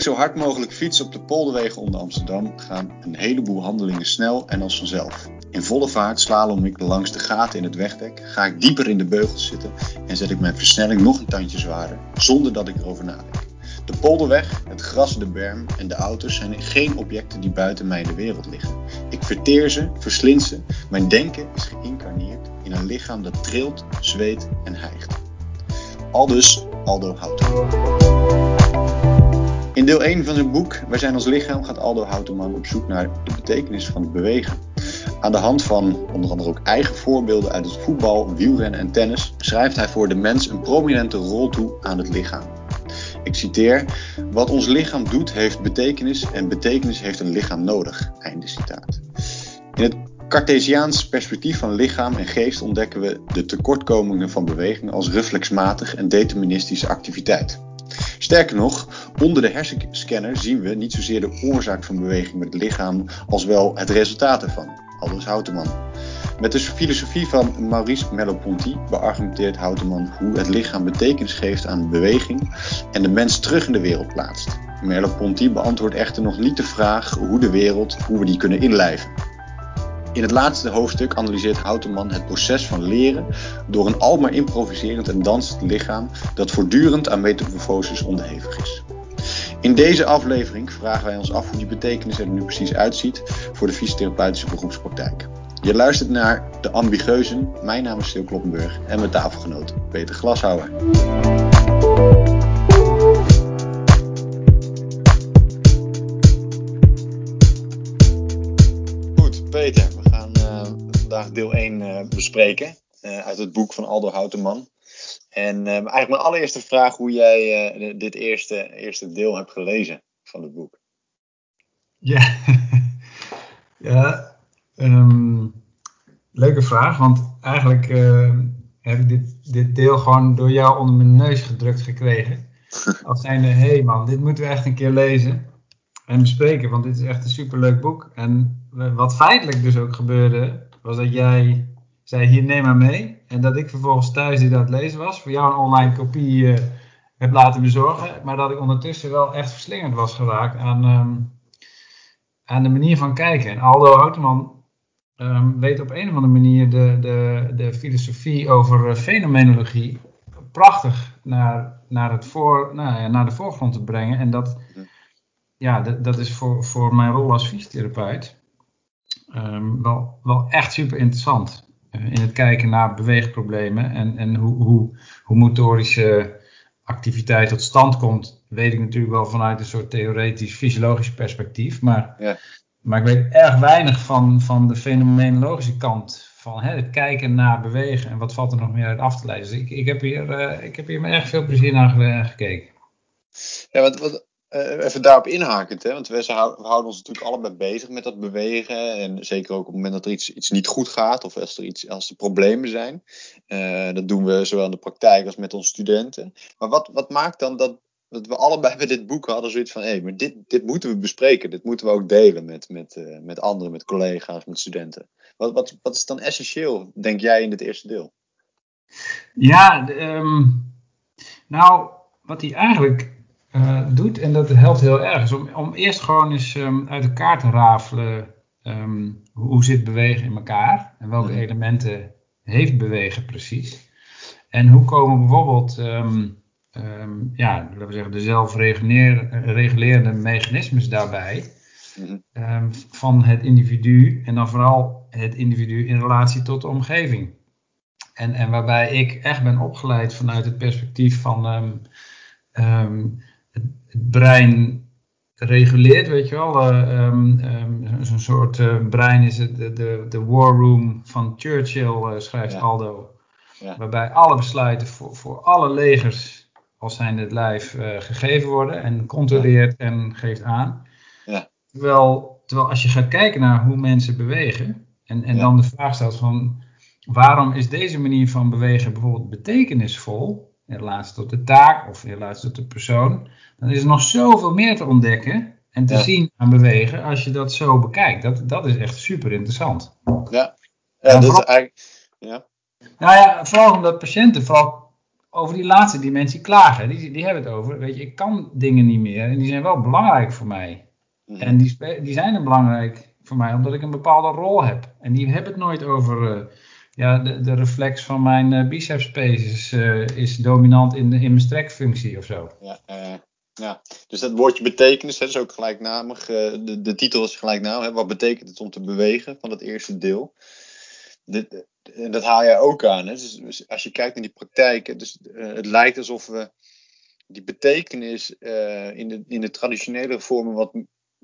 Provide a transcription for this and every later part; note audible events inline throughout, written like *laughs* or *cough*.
ik zo hard mogelijk fiets op de polderwegen onder Amsterdam, gaan een heleboel handelingen snel en als vanzelf. In volle vaart slalom ik langs de gaten in het wegdek, ga ik dieper in de beugels zitten en zet ik mijn versnelling nog een tandje zwaarder, zonder dat ik erover nadenk. De polderweg, het gras, de berm en de auto's zijn geen objecten die buiten mij in de wereld liggen. Ik verteer ze, verslind ze. Mijn denken is geïncarneerd in een lichaam dat trilt, zweet en hijgt. Aldus Aldo Houten. In deel 1 van zijn boek Wij zijn als lichaam gaat Aldo Houteman op zoek naar de betekenis van het bewegen. Aan de hand van onder andere ook eigen voorbeelden uit het voetbal, wielrennen en tennis schrijft hij voor de mens een prominente rol toe aan het lichaam. Ik citeer: Wat ons lichaam doet heeft betekenis en betekenis heeft een lichaam nodig. Einde citaat. In het Cartesiaans perspectief van lichaam en geest ontdekken we de tekortkomingen van beweging als reflexmatig en deterministische activiteit. Sterker nog, onder de hersenscanner zien we niet zozeer de oorzaak van beweging met het lichaam als wel het resultaat ervan. Aldus Houteman. Met de filosofie van Maurice Merleau-Ponty beargumenteert Houteman hoe het lichaam betekenis geeft aan beweging en de mens terug in de wereld plaatst. Merleau-Ponty beantwoordt echter nog niet de vraag hoe de wereld, hoe we die kunnen inlijven. In het laatste hoofdstuk analyseert Houteman het proces van leren door een almaar improviserend en dansend lichaam dat voortdurend aan metamorfoses onderhevig is. In deze aflevering vragen wij ons af hoe die betekenis er nu precies uitziet voor de fysiotherapeutische beroepspraktijk. Je luistert naar De Ambigueuzen. Mijn naam is Stil Kloppenburg en mijn tafelgenoot Peter Glashouwer. Vandaag deel 1 uh, bespreken uh, uit het boek van Aldo Houteman. En eigenlijk mijn allereerste vraag hoe jij dit eerste, eerste deel hebt gelezen van het boek. Ja, *laughs* ja um, leuke vraag, want eigenlijk uh, heb ik dit, dit deel gewoon door jou onder mijn neus gedrukt gekregen. *laughs* Als zijnde, hé hey man, dit moeten we echt een keer lezen en bespreken, want dit is echt een superleuk boek. En wat feitelijk dus ook gebeurde, was dat jij zei, hier neem maar mee. En dat ik vervolgens thuis die dat lezen was, voor jou een online kopie uh, heb laten bezorgen. Maar dat ik ondertussen wel echt verslingerd was geraakt aan, um, aan de manier van kijken. En Aldo Houteman um, weet op een of andere manier de, de, de filosofie over uh, fenomenologie prachtig naar, naar, het voor, nou ja, naar de voorgrond te brengen. En dat, ja, dat, dat is voor, voor mijn rol als fysiotherapeut um, wel, wel echt super interessant. Uh, in het kijken naar beweegproblemen en, en hoe, hoe, hoe motorische activiteit tot stand komt, weet ik natuurlijk wel vanuit een soort theoretisch fysiologisch perspectief. Maar ja. Maar ik weet erg weinig van, van de fenomenologische kant van hè, het kijken naar bewegen en wat valt er nog meer uit af te leiden. Dus ik, ik, heb, hier, uh, ik heb hier met erg veel plezier naar gekeken. Ja, wat, wat, uh, even daarop inhakend, hè? want we, houden ons natuurlijk allebei bezig met dat bewegen. En zeker ook op het moment dat er iets, iets niet goed gaat of als er, iets, als er problemen zijn. Uh, dat doen we zowel in de praktijk als met onze studenten. Maar wat, wat maakt dan dat, dat we allebei bij dit boek hadden zoiets van, hé, hey, maar dit, dit moeten we bespreken. Dit moeten we ook delen met, met, uh, met anderen, met collega's, met studenten. Wat, wat, wat is dan essentieel, denk jij, in dit eerste deel? Ja, um, nou, wat hij eigenlijk uh, doet, en dat helpt heel erg, is om, om eerst gewoon eens um, uit elkaar te rafelen, um, hoe, hoe zit bewegen in elkaar? En welke mm-hmm. elementen heeft bewegen precies? En hoe komen bijvoorbeeld... Um, ja, laten we zeggen, de zelfregulerende mechanismes daarbij um, van het individu en dan vooral het individu in relatie tot de omgeving. En, en waarbij ik echt ben opgeleid vanuit het perspectief van um, het, brein reguleert, weet je wel. Uh, Zo'n soort uh, brein is het de, de, de war room van Churchill, uh, schrijft ja. Aldo. Ja. Waarbij alle besluiten voor, voor alle legers als zijn het lijf gegeven worden en controleert ja. en geeft aan. Ja. Terwijl, terwijl als je gaat kijken naar hoe mensen bewegen en, en dan de vraag stelt van waarom is deze manier van bewegen bijvoorbeeld betekenisvol relatie tot de taak of in relatie tot de persoon, dan is er nog zoveel meer te ontdekken en te zien aan bewegen als je dat zo bekijkt. Dat, dat is echt super interessant. Ja, ja dat vooral, is eigenlijk. Ja. Nou ja, vooral omdat patiënten vooral over die laatste dimensie klagen. Die, die hebben het over, weet je, ik kan dingen niet meer en die zijn wel belangrijk voor mij. Mhm. En die, die zijn er belangrijk voor mij omdat ik een bepaalde rol heb. En die hebben het nooit over, uh, ja, de, de reflex van mijn uh, biceps space is, uh, is dominant in, in mijn strekfunctie of zo. Ja, ja. dus dat woordje betekenis hè, is ook gelijknamig. de, de titel is gelijknamig. Hè, wat betekent het om te bewegen van het eerste deel? Dit, dat haal jij ook aan. Hè? Dus, dus als je kijkt naar die praktijk, dus, het lijkt alsof we die betekenis in, de, in de traditionele vormen wat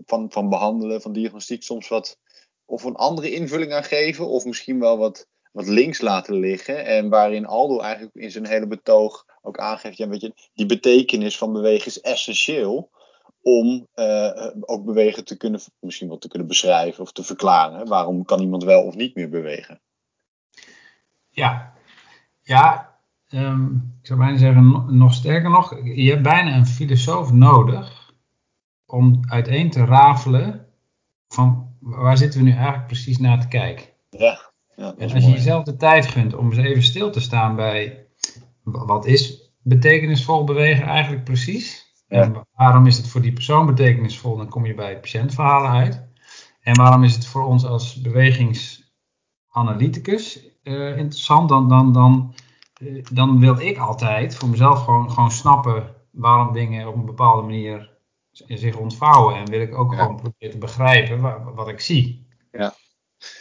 van, van behandelen, van diagnostiek, soms wat of een andere invulling aan geven, of misschien wel wat, wat links laten liggen. En waarin Aldo eigenlijk in zijn hele betoog ook aangeeft, ja, weet je, die betekenis van bewegen is essentieel om uh, ook bewegen te kunnen, misschien wel te kunnen beschrijven of te verklaren. Waarom kan iemand wel of niet meer bewegen? Ja, ja um, ik zou bijna zeggen, nog sterker nog, je hebt bijna een filosoof nodig om uiteen te rafelen van waar zitten we nu eigenlijk precies naar te kijken. Ja, ja en als je jezelf de tijd gunt om eens even stil te staan bij wat is betekenisvol bewegen eigenlijk precies? En waarom is het voor die persoon betekenisvol? Dan kom je bij patiëntverhalen uit. En waarom is het voor ons als bewegingsanalyticus uh, interessant? Dan, dan, dan, uh, dan wil ik altijd voor mezelf gewoon, gewoon snappen waarom dingen op een bepaalde manier zich ontvouwen. En wil ik ook gewoon proberen te begrijpen wat, wat ik zie. Ja.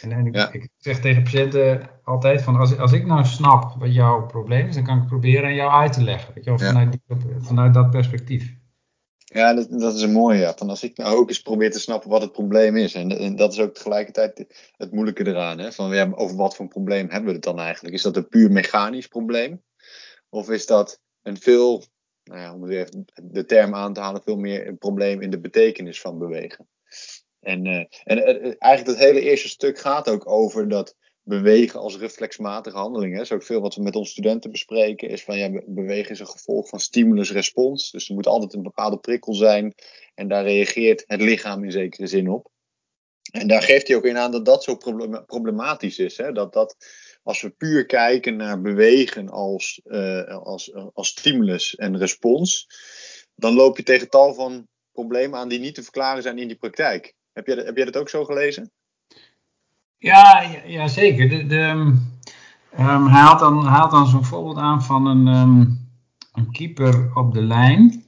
En, en ik, ik, zeg tegen patiënten altijd van als, als ik nou snap wat jouw probleem is, dan kan ik proberen aan jou uit te leggen. Weet je, vanuit, vanuit dat perspectief. Ja, dat, dat is een mooie. Ja. Van als ik nou ook eens probeer te snappen wat het probleem is. En, en dat is ook tegelijkertijd het moeilijke eraan. Hè? Van, ja, over wat voor een probleem hebben we het dan eigenlijk? Is dat een puur mechanisch probleem? Of is dat een veel nou ja, om even de term aan te halen, veel meer een probleem in de betekenis van bewegen. En, uh, en uh, eigenlijk het hele eerste stuk gaat ook over dat bewegen als reflexmatige handeling. Hè. Dat is ook veel wat we met onze studenten bespreken. Is van ja, bewegen is een gevolg van stimulus-respons. Dus er moet altijd een bepaalde prikkel zijn. En daar reageert het lichaam in zekere zin op. En daar geeft hij ook in aan dat dat zo problematisch is. Hè? Dat dat als we puur kijken naar bewegen als, uh, als, als stimulus en respons, dan loop je tegen tal van problemen aan die niet te verklaren zijn in die praktijk. Heb jij, dat ook zo gelezen? Ja, ja, zeker. De, de, um, hij haalt dan, haalt dan zo'n voorbeeld aan van een, um, een keeper op de lijn.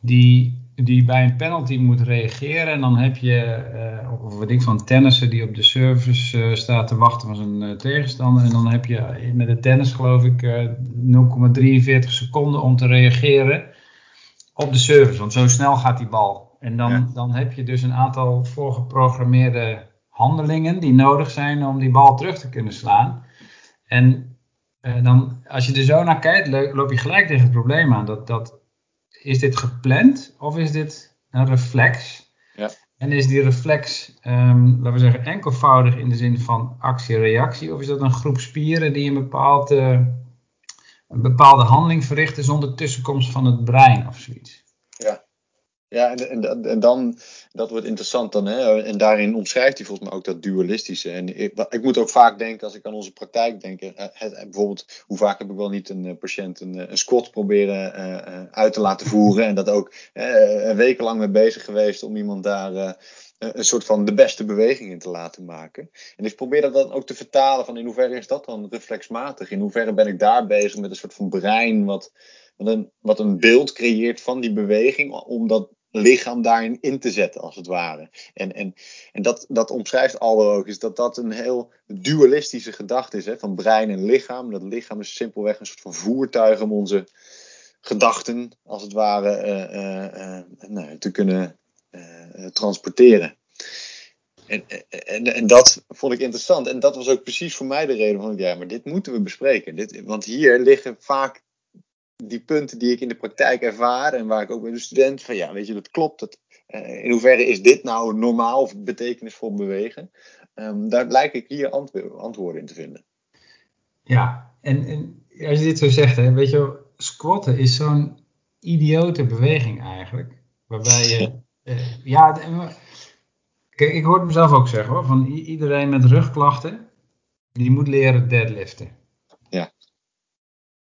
Die die bij een penalty moet reageren. En dan heb je, uh, of wat ik van tennissen die op de service uh, staat te wachten van zijn uh, tegenstander. En dan heb je met de tennis geloof ik 0,43 seconden om te reageren op de service. Want zo snel gaat die bal. En dan, dan heb je dus een aantal voorgeprogrammeerde handelingen die nodig zijn om die bal terug te kunnen slaan. En dan, als je er zo naar kijkt, loop je gelijk tegen het probleem aan. Dat, dat is dit gepland of is dit een reflex? Ja. En is die reflex, um, laten we zeggen, enkelvoudig in de zin van actie-reactie? Of is dat een groep spieren die een, bepaald, uh, een bepaalde handeling verrichten zonder tussenkomst van het brein of zoiets? Ja, en, en, dan, dat wordt interessant dan. Hè? En daarin omschrijft hij volgens mij ook dat dualistische. En ik, ik moet ook vaak denken, als ik aan onze praktijk denk, bijvoorbeeld, hoe vaak heb ik wel niet een uh, patiënt een, eh, een squat proberen uh, uit te laten voeren. En dat ook uh, wekenlang mee bezig geweest om iemand daar een soort van de beste beweging in te laten maken. En ik probeer dat dan ook te vertalen van in hoeverre is dat dan reflexmatig? In hoeverre ben ik daar bezig met een soort van brein wat, wat, een, wat een beeld creëert van die beweging, om dat lichaam daarin in te zetten, als het ware. En, en, en dat, dat omschrijft Aldo ook, is dat dat een heel dualistische gedachte is, hè, van brein en lichaam. Dat lichaam is simpelweg een soort van voertuig om onze gedachten, als het ware, uh, uh, nou, te kunnen transporteren. En, en, en, dat vond ik interessant. En dat was ook precies voor mij de reden van, ja, maar dit moeten we bespreken. Dit, want hier liggen vaak die punten die ik in de praktijk ervaar en waar ik ook met de student van ja, weet je, dat klopt. Dat, uh, in hoeverre is dit nou normaal of betekenisvol bewegen? Um, daar lijkt ik hier antwoorden in te vinden. Ja, en, en als je dit zo zegt, hè, weet je, squatten is zo'n idiote beweging eigenlijk. Waarbij je, uh, *laughs* ja, kijk, ik hoor het mezelf ook zeggen hoor, van iedereen met rugklachten, die moet leren deadliften.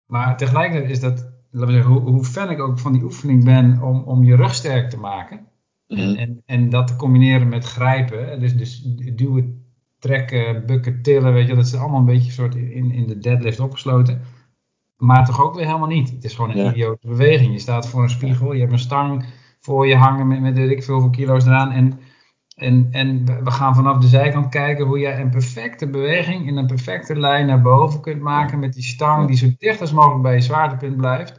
Maar tegelijkertijd is dat, laten we zeggen, hoe, hoe fan ik ook van die oefening ben om, om je rug sterk te maken. Mhm. En, en, en dat te combineren met grijpen. Dus, dus duwen, trekken, bukken, tillen, weet je, dat is allemaal een beetje soort in, in de deadlift opgesloten. Maar toch ook weer helemaal niet. Het is gewoon een Ja. idiote beweging. Je staat voor een spiegel, je hebt een stang voor je hangen met, met weet ik veel kilo's eraan. En, en, en we gaan vanaf de zijkant kijken hoe je een perfecte beweging in een perfecte lijn naar boven kunt maken met die stang die zo dicht als mogelijk bij je zwaartepunt blijft.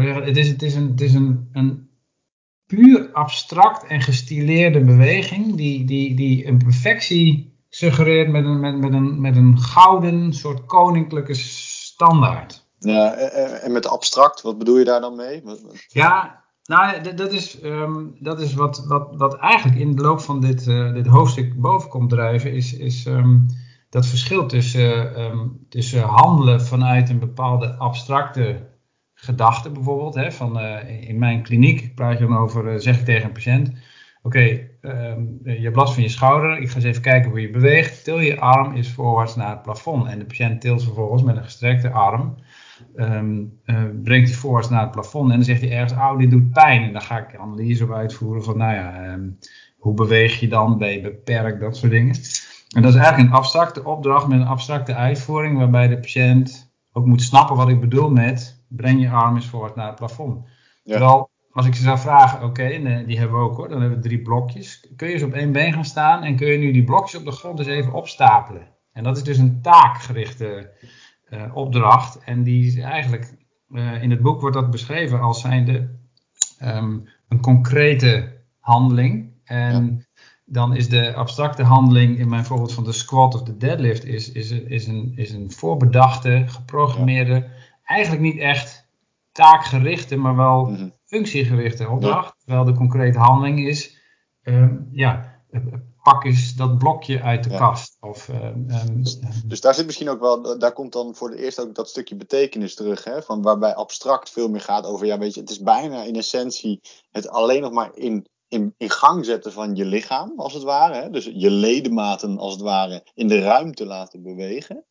Het is, het is, een, het is een, een puur abstract en gestileerde beweging die, die, die een perfectie suggereert met een, met, met, een, met een gouden soort koninklijke standaard. Ja, en- met abstract, wat bedoel je daar dan mee? Ja, nou, dat is, ehm, dat is wat, wat, wat eigenlijk in de loop van dit, eh, dit hoofdstuk boven komt drijven, is, is ehm, dat verschil tussen, ehm, tussen handelen vanuit een bepaalde abstracte gedachte bijvoorbeeld. Hè, van, eh, in mijn kliniek praat je dan over, eh, zeg ik tegen een patiënt, oké, ehm, je hebt van je schouder, ik ga eens even kijken hoe je beweegt, til je arm is voorwaarts naar het plafond. En de patiënt tilt vervolgens met een gestrekte arm ehm, eh, brengt hij voorwaarts naar het plafond en dan zegt hij ergens, oh, dit doet pijn. En dan ga ik analyse op uitvoeren van, nou ja, ehm, hoe beweeg je dan, ben je beperkt, dat soort dingen. En dat is eigenlijk een abstracte opdracht met een abstracte uitvoering, waarbij de patiënt ook moet snappen wat ik bedoel met, breng je arm eens voorwaarts naar het plafond. Ja. Terwijl, als ik ze zou vragen, oké, die hebben we ook hoor, dan hebben we drie blokjes. Kun je eens op één been gaan staan en kun je nu die blokjes op de grond eens even opstapelen. En dat is dus een taakgerichte eh, opdracht. En die is eigenlijk, eh, in het boek wordt dat beschreven als zijnde ehm, een concrete handeling. En dan is de abstracte handeling in mijn voorbeeld van de squat of de deadlift is, is, een- is, een, is een voorbedachte, geprogrammeerde, eigenlijk niet echt taakgerichte, maar wel Mhm. functiegerichte opdracht. Terwijl de concrete handeling is, ehm, ja, pak eens dat blokje uit de Ja. kast. Of, ehm, ehm, Dus daar zit misschien ook wel, daar komt dan voor het eerst ook dat stukje betekenis terug, hè? Van waarbij abstract veel meer gaat over, ja, weet je, het is bijna in essentie het alleen nog maar in, in, in gang zetten van je lichaam, als het ware. Hè? Dus je ledematen, als het ware, in de ruimte laten bewegen.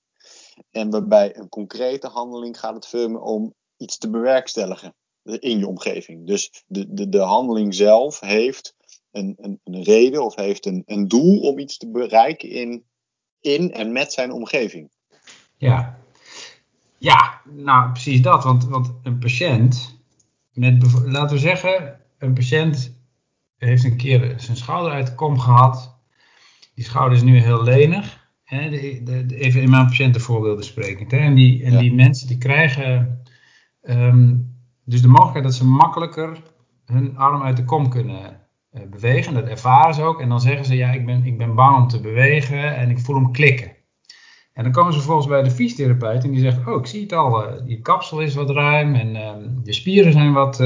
En waarbij een concrete handeling gaat het veel meer om iets te bewerkstelligen in je omgeving. Dus de, de, de handeling zelf heeft een, een, een reden of heeft een, een doel om iets te bereiken in, in en met zijn omgeving. Ja. Ja, nou precies dat. Want, want een patiënt, met, laten we zeggen, een patiënt heeft een keer zijn schouder uit de kom gehad. Die schouder is nu heel lenig. Hè, de, de, de- even in mijn patiëntenvoorbeelden sprekend. Hè, en die, en Ja. die mensen die krijgen ehm, dus de mogelijkheid dat ze makkelijker hun arm uit de kom kunnen eh, bewegen. Dat ervaren ze ook. En dan zeggen ze, ja, ik ben, ik ben bang om te bewegen en ik voel hem klikken. En dan komen ze vervolgens bij de fysiotherapeut en die zegt, oh, ik zie het al, eh, die kapsel is wat ruim en ehm, de spieren zijn wat,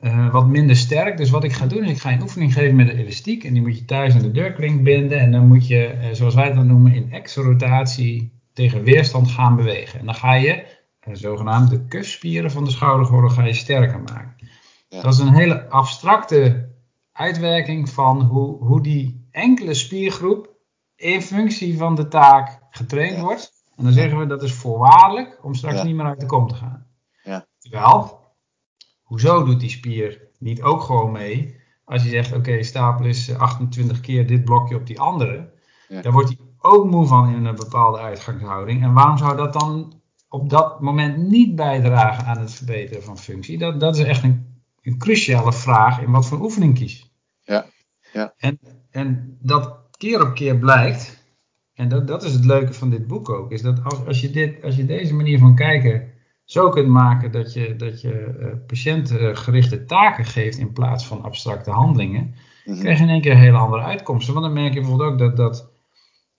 eh, wat minder sterk. Dus wat ik ga doen is, ik ga een oefening geven met een elastiek en die moet je thuis aan de deurklink binden. En dan moet je, eh, zoals wij dat noemen, in exorotatie tegen weerstand gaan bewegen. En dan ga je, eh, zogenaamd de kufspieren van de schoudergordel, ga je sterker maken. Ja. Dat is een hele abstracte uitwerking van hoe, hoe die enkele spiergroep in functie van de taak getraind Ja. wordt. En dan zeggen we dat is voorwaardelijk om straks Ja. niet meer uit de kom te gaan. Ja. Terwijl, hoezo doet die spier niet ook gewoon mee? Als je zegt, oké, stapel is eh, 28 keer dit blokje op die andere. Ja. Daar wordt hij ook moe van in een bepaalde uitgangshouding. En waarom zou dat dan op dat moment niet bijdragen aan het verbeteren van functie? Dat, dat is echt een, een cruciale vraag in wat voor oefening kies. Ja. Ja. En, en dat keer op keer blijkt, en dat, dat is het leuke van dit boek ook, is dat als, als, je, dit, als je deze manier van kijken zo kunt maken dat je, dat je eh, patiëntgerichte taken geeft in plaats van abstracte handelingen, Mhm. krijg je in één keer hele andere uitkomsten. Want dan merk je bijvoorbeeld ook dat, dat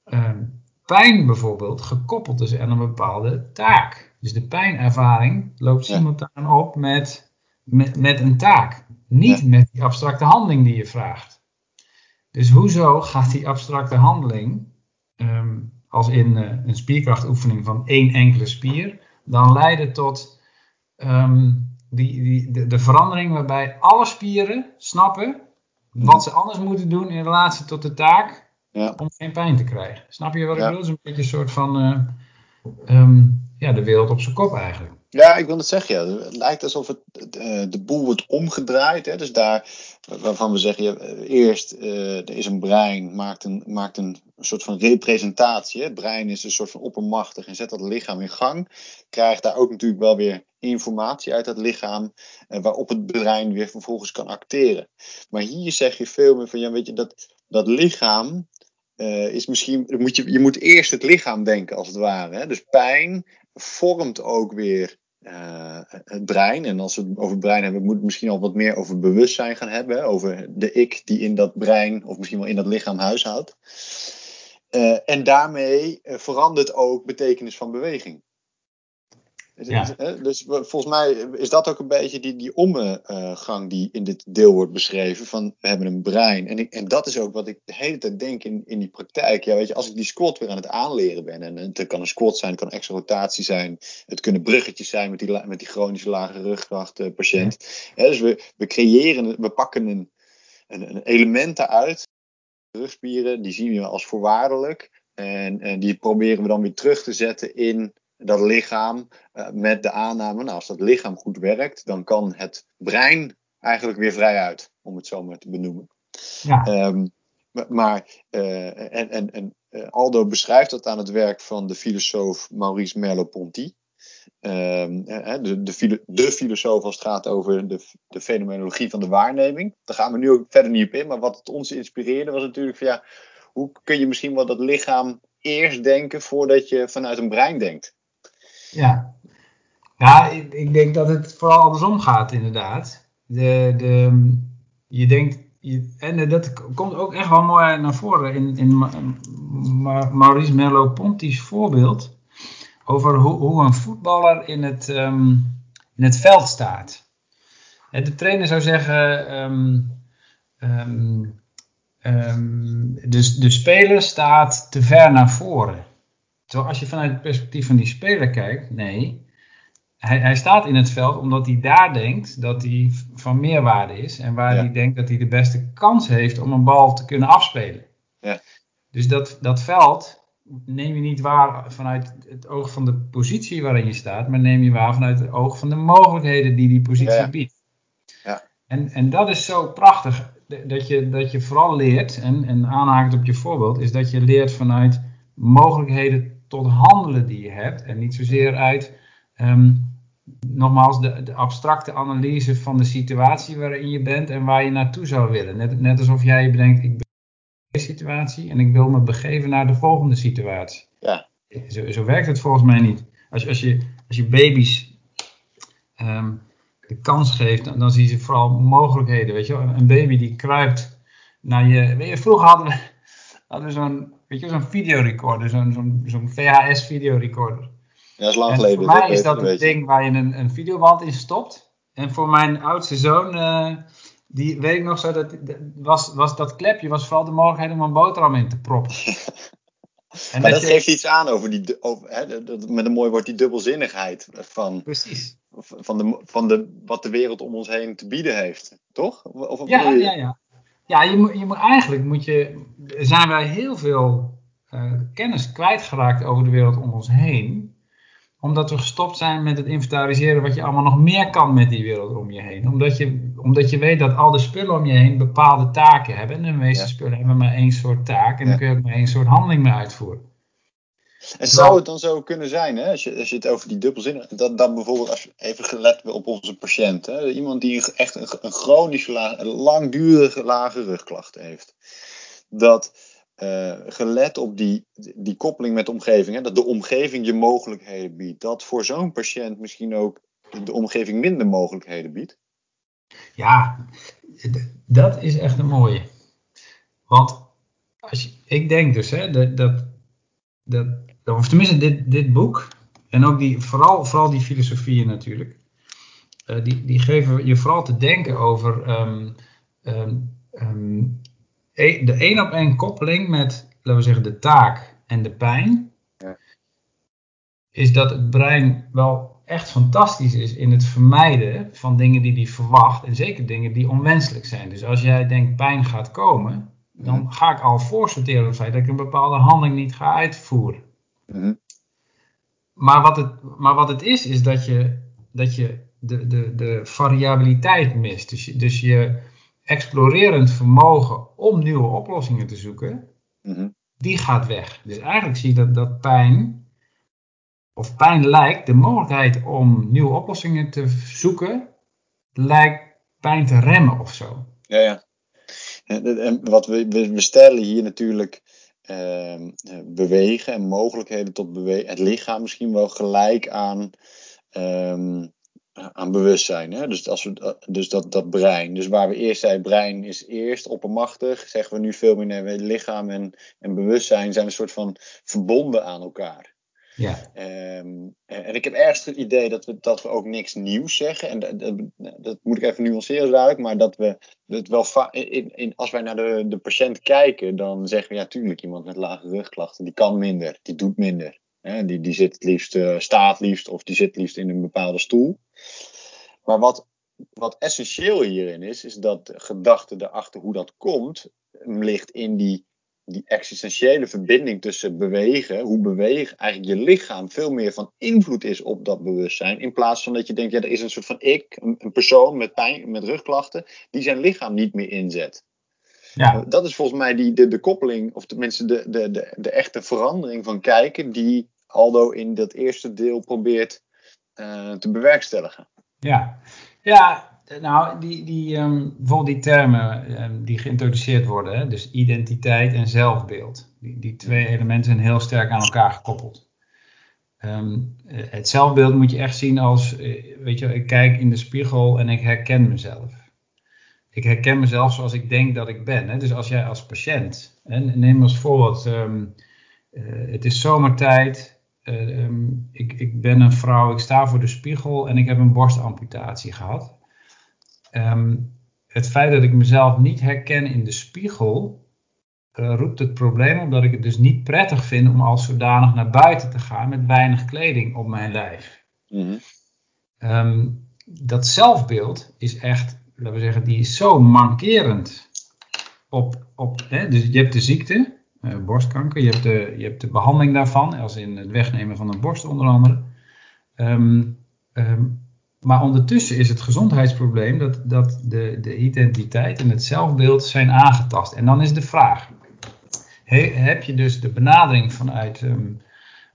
ehm, pijn bijvoorbeeld gekoppeld is aan een bepaalde taak. Dus de pijnervaring loopt Ja. simultaan op met, met, met een taak. Niet Ja. met die abstracte handeling die je vraagt. Dus hoezo gaat die abstracte handeling, ehm, als in eh, een spierkrachtoefening van één enkele spier, dan leiden tot ehm, die, die, de, de verandering waarbij alle spieren snappen wat ze anders moeten doen in relatie tot de taak Ja. om geen pijn te krijgen. Snap je wat ik Ja. bedoel? Het is een beetje een soort van eh, ehm, ja, de wereld op zijn kop eigenlijk. Ja, ik wil het zeggen. Ja. Het lijkt alsof het, uh, de boel wordt omgedraaid. Hè? Dus daar waarvan we zeggen, ja, eerst uh, er is een brein, maakt een, maakt een soort van representatie. Hè? Het brein is een soort van oppermachtig en zet dat lichaam in gang. Krijgt daar ook natuurlijk wel weer informatie uit dat lichaam, waarop het brein weer vervolgens kan acteren. Maar hier zeg je veel meer van, ja, weet je, dat, dat lichaam is misschien, moet je, je moet eerst het lichaam denken als het ware. Hè? Dus pijn vormt ook weer uh, het brein. En als we het over het brein hebben, moeten we misschien al wat meer over bewustzijn gaan hebben. Over de ik die in dat brein, of misschien wel in dat lichaam huishoudt. Uh, en daarmee verandert ook betekenis van beweging. Ja. Dus volgens mij is dat ook een beetje die, die omgang die in dit deel wordt beschreven. Van we hebben een brein. En, ik, en dat is ook wat ik de hele tijd denk in, in die praktijk. Ja, weet je, als ik die squat weer aan het aanleren ben. En het kan een squat zijn, het kan extra rotatie zijn. Het kunnen bruggetjes zijn met die, met die chronische lage rugkracht uh, patiënt. Ja. dus we, we creëren, we pakken een, een, een element eruit. Rugspieren, die zien we als voorwaardelijk. En, en die proberen we dan weer terug te zetten in dat lichaam uh, met de aanname, nou, als dat lichaam goed werkt, dan kan het brein eigenlijk weer vrij uit, om het zo maar te benoemen. Ja. Um, maar, uh, en, en, en uh, Aldo beschrijft dat aan het werk van de filosoof Maurice Merleau-Ponty. Um, de, de, de, filosoof als het gaat over de, de fenomenologie van de waarneming. Daar gaan we nu ook verder niet op in, maar wat het ons inspireerde was natuurlijk van ja, hoe kun je misschien wel dat lichaam eerst denken voordat je vanuit een brein denkt? Ja, ja ik, ik, denk dat het vooral andersom gaat, inderdaad. De, de, je denkt, je, en dat komt ook echt wel mooi naar voren in, in Maurice Merleau-Ponty's voorbeeld over hoe, hoe, een voetballer in het, um, in het veld staat. De trainer zou zeggen, de, de speler staat te ver naar voren. Terwijl als je vanuit het perspectief van die speler kijkt, nee. Hij, hij staat in het veld omdat hij daar denkt dat hij van meerwaarde is. En waar hij denkt dat hij de beste kans heeft om een bal te kunnen afspelen. Ja. Dus dat, dat veld neem je niet waar vanuit het oog van de positie waarin je staat. Maar neem je waar vanuit het oog van de mogelijkheden die die positie ja. biedt. Ja. En, en dat is zo prachtig. Dat je, dat je vooral leert, en, en aanhakend op je voorbeeld, is dat je leert vanuit mogelijkheden tot handelen die je hebt. En niet zozeer uit, um, nogmaals, de, de, abstracte analyse van de situatie waarin je bent en waar je naartoe zou willen. Net, net alsof jij bedenkt, ik ben in deze situatie en ik wil me begeven naar de volgende situatie. Ja. Zo, zo werkt het volgens mij niet. Als, als, je, als je baby's um, de kans geeft, dan, dan zie je vooral mogelijkheden. Weet je wel? Een baby die kruipt naar je. Weet je, vroeger hadden we, hadden we zo'n weet je, zo'n videorecorder, zo'n zo'n zo'n VHS videorecorder. Ja, dat is lang geleden. Voor mij is dat het ding waar je een, een videoband in stopt. En voor mijn oudste zoon, uh, die weet ik nog zo, dat, was, was dat klepje was vooral de mogelijkheid om een boterham in te proppen. *laughs* En maar dat, dat geeft iets aan over die, over, hè, dat, met een mooi woord, die dubbelzinnigheid van, Precies. van, de, van de, wat de wereld om ons heen te bieden heeft, toch? Of, of ja, ja, ja. Ja, je moet, je moet, eigenlijk moet je, zijn wij heel veel uh, kennis kwijtgeraakt over de wereld om ons heen. Omdat we gestopt zijn met het inventariseren wat je allemaal nog meer kan met die wereld om je heen. Omdat je, omdat je weet dat al de spullen om je heen bepaalde taken hebben. En de meeste spullen hebben maar één soort taak. En ja. dan kun je ook maar één soort handeling mee uitvoeren. En zou het dan zo kunnen zijn, hè, als, je, als je het over die dubbelzin, dat, dat bijvoorbeeld als je even gelet op onze patiënt, hè, iemand die echt een, een chronische, langdurige lage rugklacht heeft, dat uh, gelet op die, die koppeling met de omgeving, hè, dat de omgeving je mogelijkheden biedt, dat voor zo'n patiënt misschien ook de omgeving minder mogelijkheden biedt? Ja, dat is echt een mooie. Want als je, ik denk dus hè, dat, dat, dat of tenminste dit, dit boek, en ook die, vooral, vooral die filosofieën natuurlijk, uh, die, die geven je vooral te denken over um, um, um, de één op één koppeling met, laten we zeggen, de taak en de pijn. Ja. Is dat het brein wel echt fantastisch is in het vermijden van dingen die hij verwacht. En zeker dingen die onwenselijk zijn. Dus als jij denkt pijn gaat komen, dan ga ik al voorsorteren op het feit dat ik een bepaalde handeling niet ga uitvoeren. Mm -hmm. maar, wat het, maar wat het is, is dat je dat je de, de, de variabiliteit mist. Dus, je- dus je explorerend vermogen om nieuwe oplossingen te zoeken, Mhm. die gaat weg. Dus eigenlijk zie je dat, dat pijn, of pijn lijkt, de mogelijkheid om nieuwe oplossingen te zoeken, lijkt pijn te remmen of zo. Ja, ja. En, wat we, we, stellen hier natuurlijk ehm, eh, bewegen en mogelijkheden tot bewegen. Het lichaam misschien wel gelijk aan, ehm, aan bewustzijn. Hè? Dus, als we, dus dat, dat brein. Dus waar we eerst zeiden, brein is eerst oppermachtig, zeggen we nu veel meer lichaam en, en bewustzijn zijn een soort van verbonden aan elkaar. Ja, Ehm, en ik heb ergens het idee dat we, dat we ook niks nieuws zeggen. En dat, dat, moet ik even nuanceren duidelijk. Maar dat we het wel in, als wij naar de, de patiënt kijken, dan zeggen we ja, tuurlijk, iemand met lage rugklachten, die kan minder, die doet minder. Hè, die, die zit het liefst, eh, staat liefst of die zit liefst in een bepaalde stoel. Maar wat, wat essentieel hierin is, is dat de gedachte erachter hoe dat komt, ligt in die die existentiële verbinding tussen bewegen, hoe bewegen eigenlijk je lichaam veel meer van invloed is op dat bewustzijn. In plaats van dat je denkt, ja, er is een soort van ik, een, een persoon met pijn, met rugklachten, die zijn lichaam niet meer inzet. ja, Dat is volgens mij die, de, de koppeling, of tenminste de, de, de, de echte verandering van kijken, die Aldo in dat eerste deel probeert eh, te bewerkstelligen. ja. Ja, nou, die, die, ehm, bijvoorbeeld die termen ehm, die geïntroduceerd worden, hè, dus identiteit en zelfbeeld. Die, die twee elementen zijn heel sterk aan elkaar gekoppeld. Eh, het zelfbeeld moet je echt zien als, eh, weet je, ik kijk in de spiegel en ik herken mezelf. Ik herken mezelf zoals ik denk dat ik ben. Hè? Dus als jij als patiënt, neem als voorbeeld, eh, het is zomertijd, ehm, ik, ik ben een vrouw, ik sta voor de spiegel en ik heb een borstamputatie gehad. Ehm, het feit dat ik mezelf niet herken in de spiegel, eh, roept het probleem op dat ik het dus niet prettig vind om als zodanig naar buiten te gaan met weinig kleding op mijn lijf. Mhm. Ehm, dat zelfbeeld is echt, laten we zeggen, die is zo mankerend. Op, op, hè, dus je hebt de ziekte, eh, borstkanker, je hebt, de, je hebt de behandeling daarvan, als in het wegnemen van een borst onder andere. Ehm, maar ondertussen is het gezondheidsprobleem dat, dat de, de identiteit en het zelfbeeld zijn aangetast. En dan is de vraag, he- heb je dus de benadering vanuit ehm,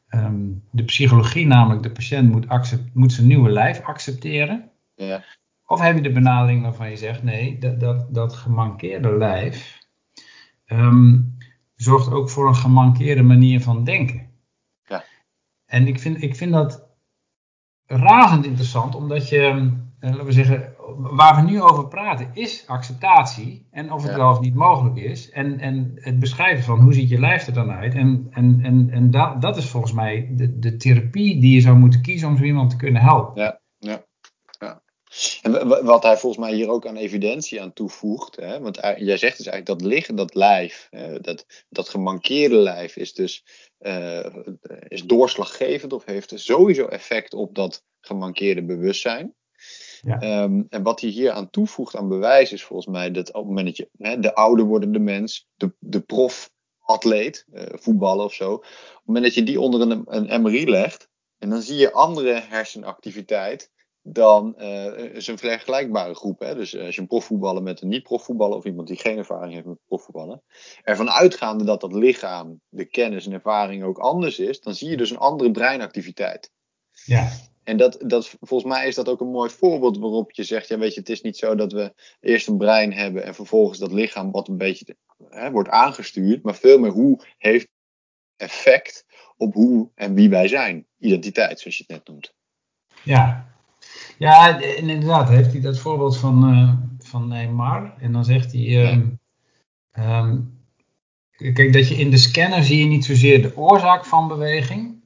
ehm, de psychologie, namelijk de patiënt moet, accep- moet zijn nieuwe lijf accepteren? Ja. Of heb je de benadering waarvan je zegt, nee, dat, dat, dat gemankeerde lijf ehm, zorgt ook voor een gemankeerde manier van denken. Ja. En ik vind, ik vind dat razend interessant, omdat je, eh, laten we zeggen, waar we nu over praten is acceptatie en of het Ja. wel of niet mogelijk is. En, en het beschrijven van hoe ziet je lijf er dan uit. En, en, en, en da, dat is volgens mij de, de therapie die je zou moeten kiezen om zo iemand te kunnen helpen. Ja, ja, ja. En wa- wa- wat hij volgens mij hier ook aan evidentie aan toevoegt, hè, want jij zegt dus eigenlijk dat liggen, dat lijf, dat, dat gemankeerde lijf is dus eh, is doorslaggevend of heeft sowieso effect op dat gemankeerde bewustzijn. Ja. Ehm, en wat hij hier aan toevoegt aan bewijs is volgens mij dat op het moment dat je hè, de ouder wordende mens, de, de profatleet, eh voetballen of zo, op het moment dat je die onder een, een MRI legt, en dan zie je andere hersenactiviteit dan eh is een vergelijkbare groep. Hè? Dus eh, als je een profvoetballer met een niet-profvoetballer of iemand die geen ervaring heeft met profvoetballen, ervan uitgaande dat dat lichaam, de kennis en ervaring ook anders is, dan zie je dus een andere breinactiviteit. Ja. En dat, dat, volgens mij is dat ook een mooi voorbeeld waarop je zegt, ja weet je, het is niet zo dat we eerst een brein hebben en vervolgens dat lichaam wat een beetje hè, wordt aangestuurd, maar veel meer hoe heeft effect op hoe en wie wij zijn. Identiteit, zoals je het net noemt. Ja, ja en inderdaad heeft hij dat voorbeeld van, eh, van Neymar. En dan zegt hij, ehm, ehm, kijk dat je in de scanner zie je niet zozeer de oorzaak van beweging,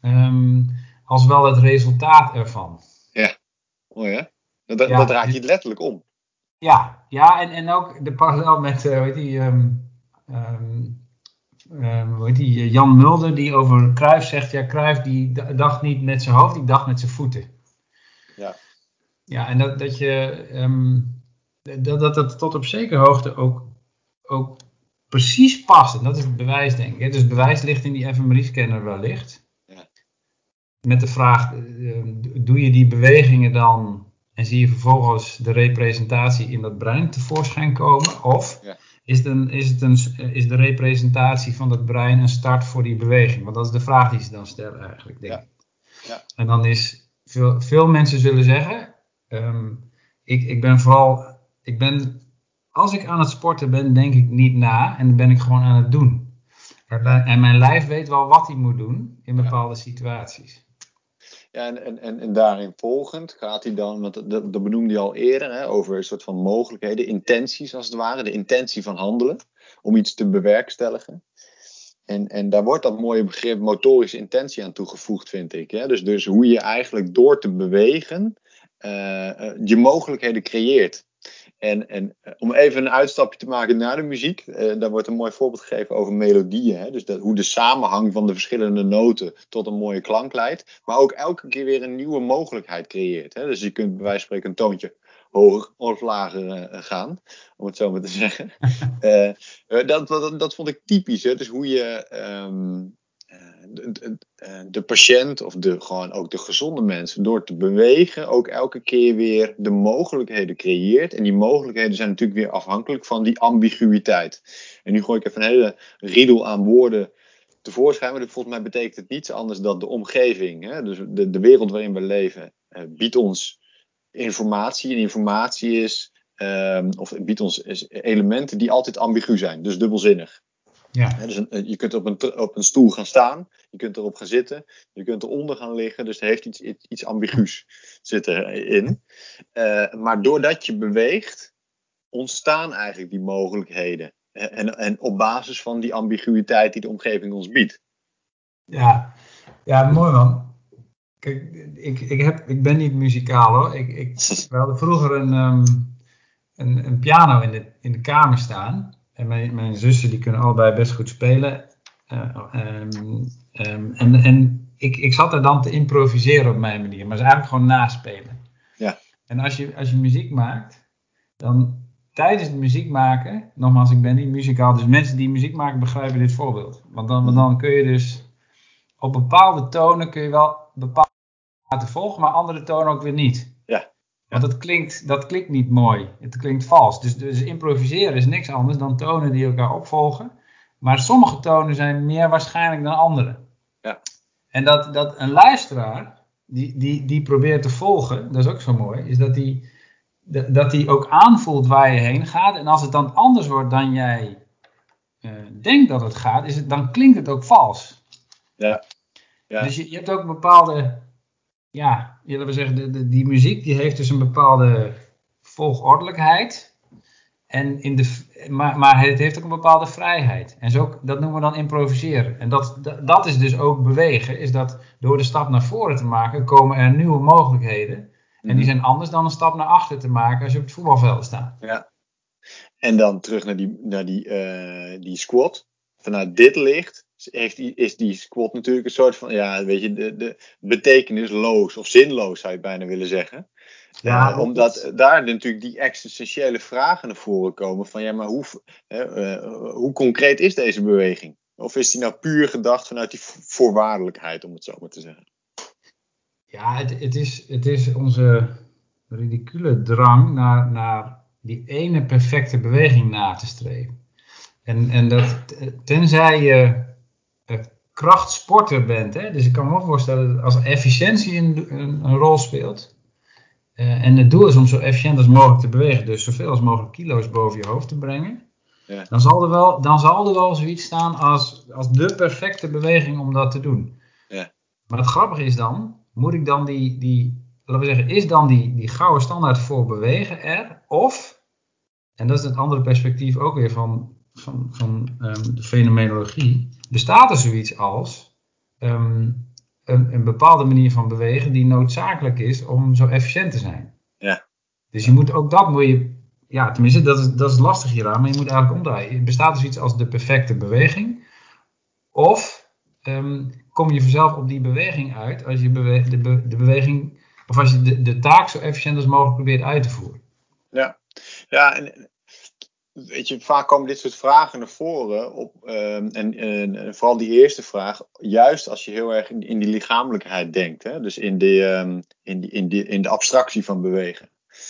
ehm, als wel het resultaat ervan. Mooi hè? Dat, dat, Ja. dat draait je het letterlijk om. Ja, ja en, en ook de parallel met, eh, hoe heet die, Jan Mulder die over Cruijff zegt, ja Cruijff die dacht niet met zijn hoofd, die dacht met zijn voeten. Ja. En dat, dat je ehm, dat, dat het tot op zekere hoogte ook, ook precies past. En dat is het bewijs, denk ik. Dus het bewijs ligt in die fMRI-scanner wellicht. Ja. met de vraag, doe je die bewegingen dan en zie je vervolgens de representatie in dat brein tevoorschijn komen? Of ja. is, het een, is, het een, is de representatie van dat brein een start voor die beweging? Want dat is de vraag die ze dan stellen eigenlijk, denk ik. Ja. En dan is, veel, veel mensen zullen zeggen, ehm, ik, ik ben vooral, ik ben, als ik aan het sporten ben, denk ik niet na en dan ben ik gewoon aan het doen. En mijn lijf weet wel wat hij moet doen in bepaalde situaties. Ja, en, en, en daarin volgend gaat hij dan, want dat, dat benoemde hij al eerder, hè, over een soort van mogelijkheden, intenties als het ware, de intentie van handelen, om iets te bewerkstelligen. En, en daar wordt dat mooie begrip motorische intentie aan toegevoegd, vind ik. Hè? Dus, dus hoe je eigenlijk door te bewegen je mogelijkheden creëert. En, en eh, om even een uitstapje te maken naar de muziek, uh, daar wordt een mooi voorbeeld gegeven over melodieën. Hè? Dus dat, hoe de samenhang van de verschillende noten tot een mooie klank leidt. Maar ook elke keer weer een nieuwe mogelijkheid creëert. Hè? Dus je kunt bij wijze van spreken een toontje hoger of lager uh, gaan, om het zo maar te zeggen. *laughs* dat, dat, dat vond ik typisch. Hè? Dus hoe je um, de, de, patiënt of de, gewoon ook de gezonde mensen door te bewegen ook elke keer weer de mogelijkheden creëert. En die mogelijkheden zijn natuurlijk weer afhankelijk van die ambiguïteit. En nu gooi ik even een hele riedel aan woorden tevoorschijn. Maar volgens mij betekent het niets anders dan de omgeving. Hè? Dus de, de wereld waarin we leven eh, biedt ons informatie. En informatie is, um, of biedt ons elementen die altijd ambigu zijn. Dus dubbelzinnig. Ja. dus een, je kunt op een, op een stoel gaan staan, je kunt erop gaan zitten, je kunt eronder gaan liggen, dus er heeft iets, iets ambiguus zitten in. Uh, maar doordat je beweegt, ontstaan eigenlijk die mogelijkheden. En, en op basis van die ambiguïteit die de omgeving ons biedt. Ja, ja mooi man. Kijk, ik, ik, heb, ik ben niet muzikaal hoor. Ik, ik, we hadden vroeger een, um, een, een piano in de, in de kamer staan. En mijn, mijn zussen die kunnen allebei best goed spelen. Uh, um, um, en en ik, ik zat er dan te improviseren op mijn manier, maar ze eigenlijk gewoon naspelen. Ja. En als je, als je muziek maakt, dan tijdens het muziek maken, nogmaals, ik ben niet muzikaal, dus mensen die muziek maken begrijpen dit voorbeeld. Want dan, want dan kun je dus op bepaalde tonen kun je wel bepaalde laten volgen, maar andere tonen ook weer niet. Want dat klinkt, dat klinkt niet mooi. Het klinkt vals. Dus, dus improviseren is niks anders dan tonen die elkaar opvolgen. Maar sommige tonen zijn meer waarschijnlijk dan andere. Ja. En dat, dat een luisteraar die, die, die probeert te volgen, dat is ook zo mooi, is dat die, dat die ook aanvoelt waar je heen gaat. En als het dan anders wordt dan jij uh, denkt dat het gaat, is het, dan klinkt het ook vals. Ja. ja. Dus je, je hebt ook een bepaalde ja, we zeggen, de, de, die muziek die heeft dus een bepaalde volgordelijkheid. En in de, maar, maar het heeft ook een bepaalde vrijheid. En zo, dat noemen we dan improviseren. En dat, dat, is dus ook bewegen. Is dat door de stap naar voren te maken, komen er nieuwe mogelijkheden. En die mhm. zijn anders dan een stap naar achter te maken als je op het voetbalveld staat. Ja. En dan terug naar die, naar die, uh, die squat. Vanuit dit licht heeft, is die squat natuurlijk een soort van, ja, weet je, de, de betekenisloos of zinloos zou je bijna willen zeggen. Ja, uh, omdat daar natuurlijk die existentiële vragen naar voren komen van, ja, maar hoe, uh, hoe concreet is deze beweging? Of is die nou puur gedacht vanuit die voorwaardelijkheid, om het zo maar te zeggen? Ja, het, het, is, het is onze ridicule drang naar, naar die ene perfecte beweging na te streven. En, en dat, tenzij je krachtsporter bent. Hè? Dus ik kan me wel voorstellen dat als efficiëntie een, een, een rol speelt. Uh, en het doel is om zo efficiënt als mogelijk te bewegen. Dus zoveel als mogelijk kilo's boven je hoofd te brengen. Ja. Dan, zal er wel, dan zal er wel zoiets staan als, als de perfecte beweging om dat te doen. Ja. Maar het grappige is dan, moet ik dan die, die laten we zeggen, is dan die, die gouden standaard voor bewegen er? Of, en dat is het andere perspectief ook weer van, van, van um, de fenomenologie, bestaat er zoiets als um, een, een, bepaalde manier van bewegen die noodzakelijk is om zo efficiënt te zijn. Ja. Dus je moet ook dat moet je, ja, tenminste, dat is, dat is lastig hieraan, maar je moet eigenlijk omdraaien. Bestaat er zoiets als de perfecte beweging? Of um, kom je vanzelf op die beweging uit als je bewe de, be de beweging, of als je de, de taak zo efficiënt als mogelijk probeert uit te voeren? Ja, ja en weet je, vaak komen dit soort vragen naar voren. Op, ehm, en, en, vooral die eerste vraag, juist als je heel erg in, in die lichamelijkheid denkt. Hè? Dus in, de, ehm, in, die, in, die, in de abstractie van bewegen.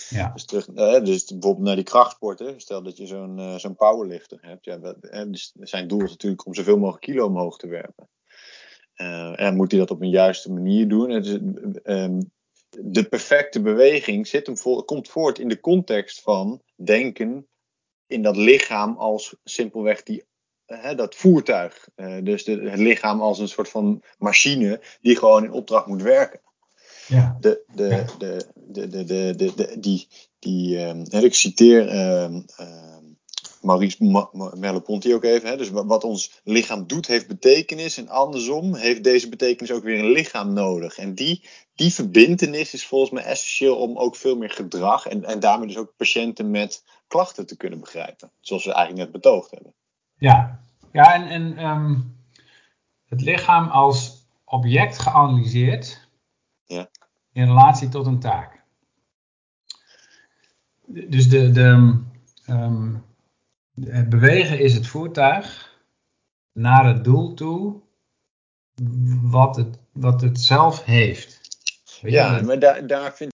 Ja. Dus, terug, uh, dus bijvoorbeeld naar die krachtsporten. Stel dat je zo'n uh, zo'n powerlifter hebt. Ja, dat, dus zijn doel is natuurlijk om zoveel mogelijk kilo omhoog te werpen. Uh, en moet hij dat op een juiste manier doen. Het is, ehm, de perfecte beweging zit hem voor, komt voort in de context van denken in dat lichaam als simpelweg die, hè, dat voertuig. Eh, dus de, het lichaam als een soort van machine die gewoon in opdracht moet werken. Ja. De, de, de, de, de, de, die, die, ehm, ik citeer ehm, ehm, Maurice Merleau-Ponty ook even. Hè, dus wat ons lichaam doet heeft betekenis en andersom heeft deze betekenis ook weer een lichaam nodig. En die, die verbindenis is volgens mij essentieel om ook veel meer gedrag en, en daarmee dus ook patiënten met klachten te kunnen begrijpen. Zoals we eigenlijk net betoogd hebben. Ja, ja en, en um, het lichaam als object geanalyseerd ja. in relatie tot een taak. Dus de, de, um, het bewegen is het voertuig naar het doel toe wat het, wat het zelf heeft. ja, maar daar, daar vind ik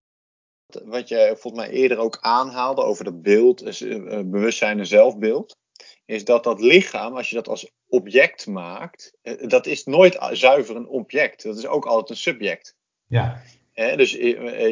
wat je volgens mij eerder ook aanhaalde over dat beeld, eh, eh, bewustzijn en zelfbeeld, is dat dat lichaam, als je dat als object maakt, eh, dat is nooit zuiver een object. Dat is ook altijd een subject. Ja dus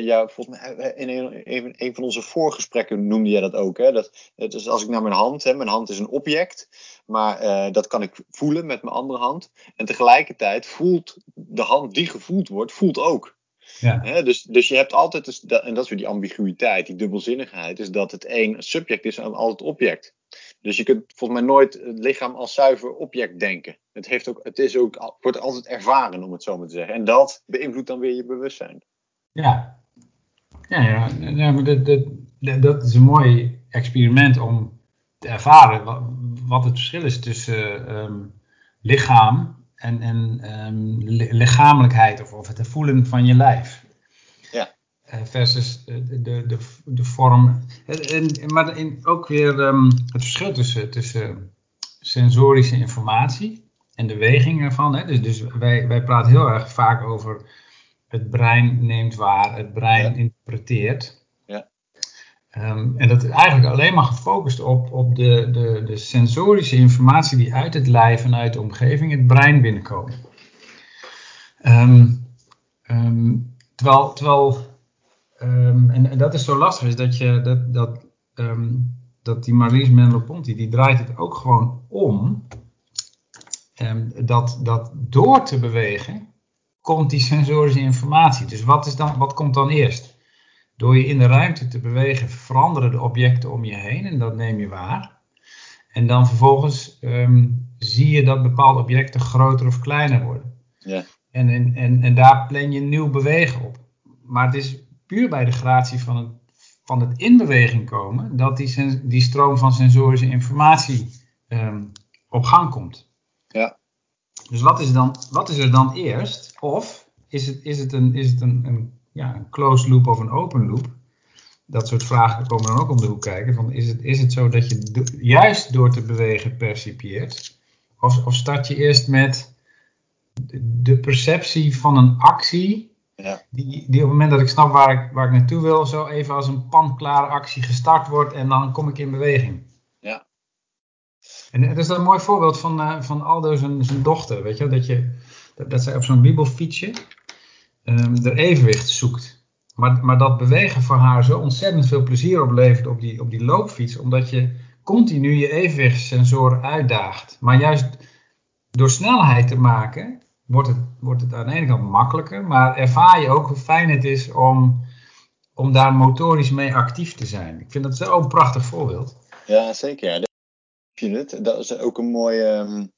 ja, volgens mij in een, een, van onze voorgesprekken noemde jij dat ook. Hè? Dat, dus als ik naar mijn hand, hè, mijn hand is een object, maar uh, dat kan ik voelen met mijn andere hand. En tegelijkertijd voelt de hand die gevoeld wordt, voelt ook. Ja. Dus, dus je hebt altijd, dus, en dat is weer die ambiguïteit, die dubbelzinnigheid, is dat het een subject is en altijd object. Dus je kunt volgens mij nooit het lichaam als zuiver object denken. Het, heeft ook, het is ook, wordt altijd ervaren, om het zo maar te zeggen. En dat beïnvloedt dan weer je bewustzijn. Ja, ja, ja. ja maar dat, dat, dat is een mooi experiment om te ervaren wat, wat het verschil is tussen um, lichaam en, en um, lichamelijkheid of, of het voelen van je lijf. Ja. Uh, versus de, de, de, de vorm. En, maar in, ook weer um, het verschil tussen, tussen sensorische informatie en de weging ervan. Hè. Dus, dus wij, wij praten heel erg vaak over het brein neemt waar, het brein interpreteert. Ja. Um, en dat is eigenlijk alleen maar gefocust op, op de, de, de sensorische informatie die uit het lijf en uit de omgeving het brein binnenkomen. Um, um, terwijl, terwijl en, en, dat is zo lastig, is dat, je, dat, dat, dat die Marlies Menlo-Ponty, die draait het ook gewoon om. dat, dat door te bewegen, komt die sensorische informatie. Dus wat, is dan, wat komt dan eerst? Door je in de ruimte te bewegen veranderen de objecten om je heen en dat neem je waar. En dan vervolgens ehm, zie je dat bepaalde objecten groter of kleiner worden. Ja. En, en, en, en daar plan je nieuw bewegen op. Maar het is puur bij de gratie van het, van het in beweging komen dat die, die stroom van sensorische informatie ehm, op gang komt. Dus wat is, dan, wat is er dan eerst? Of is het, is het, een, is het een, een, ja, een closed loop of een open loop? Dat soort vragen komen dan ook om de hoek kijken. Van is, het, is het zo dat je juist door te bewegen percipieert? Of, of start je eerst met de perceptie van een actie ja. Die, die op het moment dat ik snap waar ik, waar ik naartoe wil, zo even als een panklare actie gestart wordt en dan kom ik in beweging. En dat is een mooi voorbeeld van, uh, van Aldo zijn, zijn dochter, weet je, dat, je, dat, dat zij op zo'n bibelfietsje um, er evenwicht zoekt. Maar, maar dat bewegen voor haar zo ontzettend veel plezier oplevert op die, op die loopfiets, omdat je continu je evenwichtssensoren uitdaagt. Maar juist door snelheid te maken, wordt het, wordt het aan de ene kant makkelijker, maar ervaar je ook hoe fijn het is om, om daar motorisch mee actief te zijn. Ik vind dat zo een prachtig voorbeeld. Ja, zeker. Dat is ook een mooi, um,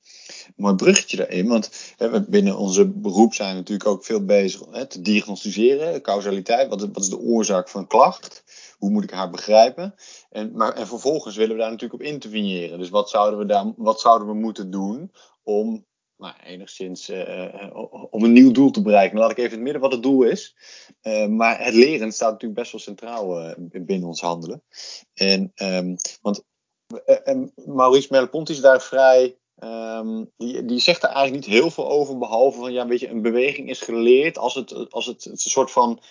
mooi bruggetje daarin. Want hè, binnen onze beroep zijn we natuurlijk ook veel bezig hè, te diagnosticeren. Causaliteit, wat wat is de oorzaak van een klacht? Hoe moet ik haar begrijpen? En, maar, en vervolgens willen we daar natuurlijk op interveneren. Dus wat zouden we, daar, wat zouden we moeten doen om nou, enigszins uh, om een nieuw doel te bereiken. Dan laat ik even in het midden wat het doel is. Maar het leren staat natuurlijk best wel centraal binnen ons handelen. En, um, want en Maurice Merleau-Ponty is daar vrij Um, die, die zegt er eigenlijk niet heel veel over, behalve van ja, weet je, een beweging is geleerd als het, als het, het een soort van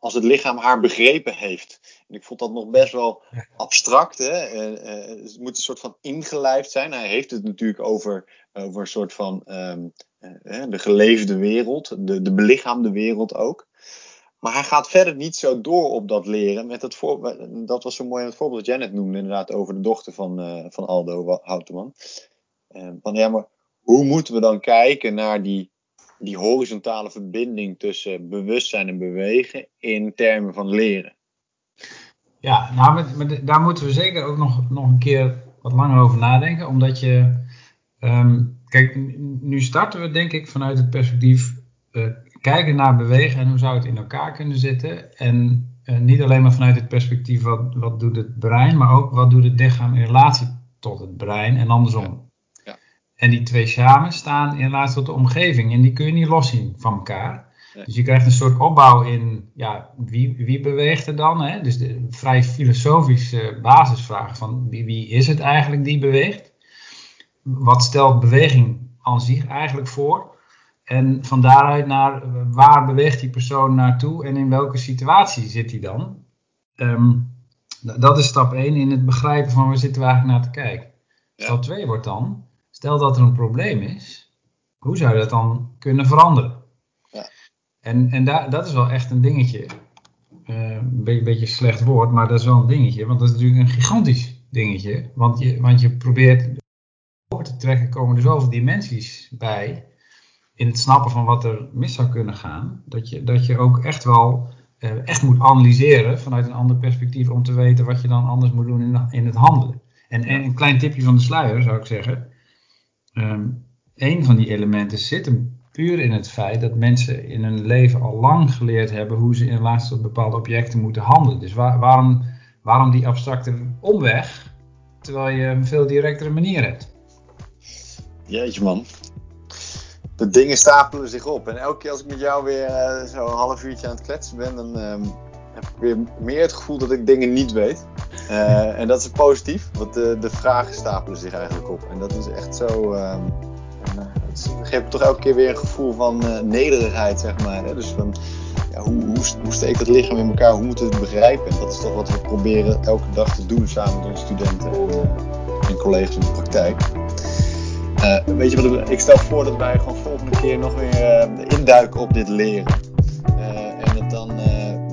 als het lichaam haar begrepen heeft. En ik vond dat nog best wel *laughs* abstract. Hè? Uh, het moet een soort van ingelijfd zijn. Hij heeft het natuurlijk over, over een soort van um, uh, de geleefde wereld, de, de belichaamde wereld ook. Maar hij gaat verder niet zo door op dat leren. Met het voor, dat was zo mooi aan het voorbeeld dat jij net noemde, inderdaad, over de dochter van, uh, van Aldo Houteman. van ja, maar hoe moeten we dan kijken naar die die horizontale verbinding tussen bewustzijn en bewegen in termen van leren. Ja, nou, daar moeten we zeker ook nog, nog een keer wat langer over nadenken. Omdat je, um, kijk, nu starten we denk ik vanuit het perspectief uh, kijken naar bewegen en hoe zou het in elkaar kunnen zitten. En uh, niet alleen maar vanuit het perspectief wat, wat doet het brein, maar ook wat doet het lichaam in relatie tot het brein en andersom. En die twee samen staan in relatie tot de omgeving. En die kun je niet loszien van elkaar. Dus je krijgt een soort opbouw in, ja, wie, wie beweegt er dan? Hè? Dus de vrij filosofische basisvraag van wie, wie is het eigenlijk die beweegt? Wat stelt beweging aan zich eigenlijk voor? En van daaruit naar waar beweegt die persoon naartoe en in welke situatie zit hij dan? Um, dat is stap 1 in het begrijpen van waar zitten we eigenlijk naar te kijken. Stap 2 wordt dan, Stel dat er een probleem is, hoe zou je dat dan kunnen veranderen? Ja. En, en daar, dat is wel echt een dingetje. Uh, een beetje, beetje slecht woord, maar dat is wel een dingetje. Want dat is natuurlijk een gigantisch dingetje. Want je, want je probeert over te trekken, komen er zoveel dimensies bij. In het snappen van wat er mis zou kunnen gaan. Dat je, dat je ook echt wel uh, echt moet analyseren vanuit een ander perspectief. Om te weten wat je dan anders moet doen in, in het handelen. En, en een klein tipje van de sluier zou ik zeggen um, een van die elementen zit hem puur in het feit dat mensen in hun leven al lang geleerd hebben hoe ze in relatie tot bepaalde objecten moeten handelen. Dus waarom, waarom die abstracte omweg, terwijl je een veel directere manier hebt? Jeetje man. De dingen stapelen zich op. En elke keer als ik met jou weer uh, zo een half uurtje aan het kletsen ben, dan um, heb ik weer meer het gevoel dat ik dingen niet weet. Uh, en dat is positief, want de, de, vragen stapelen zich eigenlijk op. En dat is echt zo. Uh, het geeft toch elke keer weer een gevoel van uh, nederigheid, zeg maar. Hè? Dus van, ja, hoe, hoe, hoe het lichaam in elkaar? Hoe moeten we het begrijpen? En dat is toch wat we proberen elke dag te doen samen met onze studenten en, en collega's in de praktijk. Weet je wat, ik stel voor dat wij gewoon volgende keer nog weer induiken op dit leren. en het dan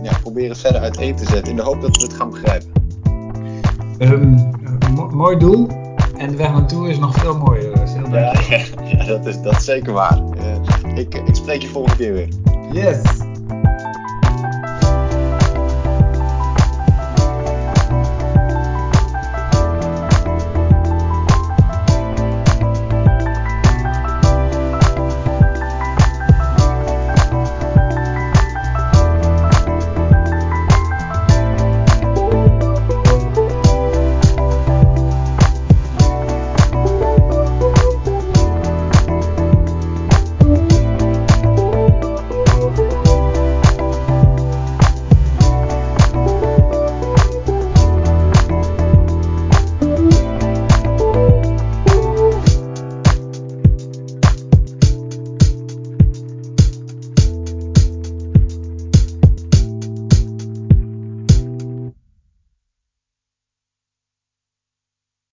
ja, proberen verder uiteen te zetten in de hoop dat we het gaan begrijpen. Um, mooi doel. En de weg naartoe is nog veel mooier. Ja, *laughs* ja, dat, is, dat is zeker waar. Ik, ik spreek je volgende keer weer. Yes.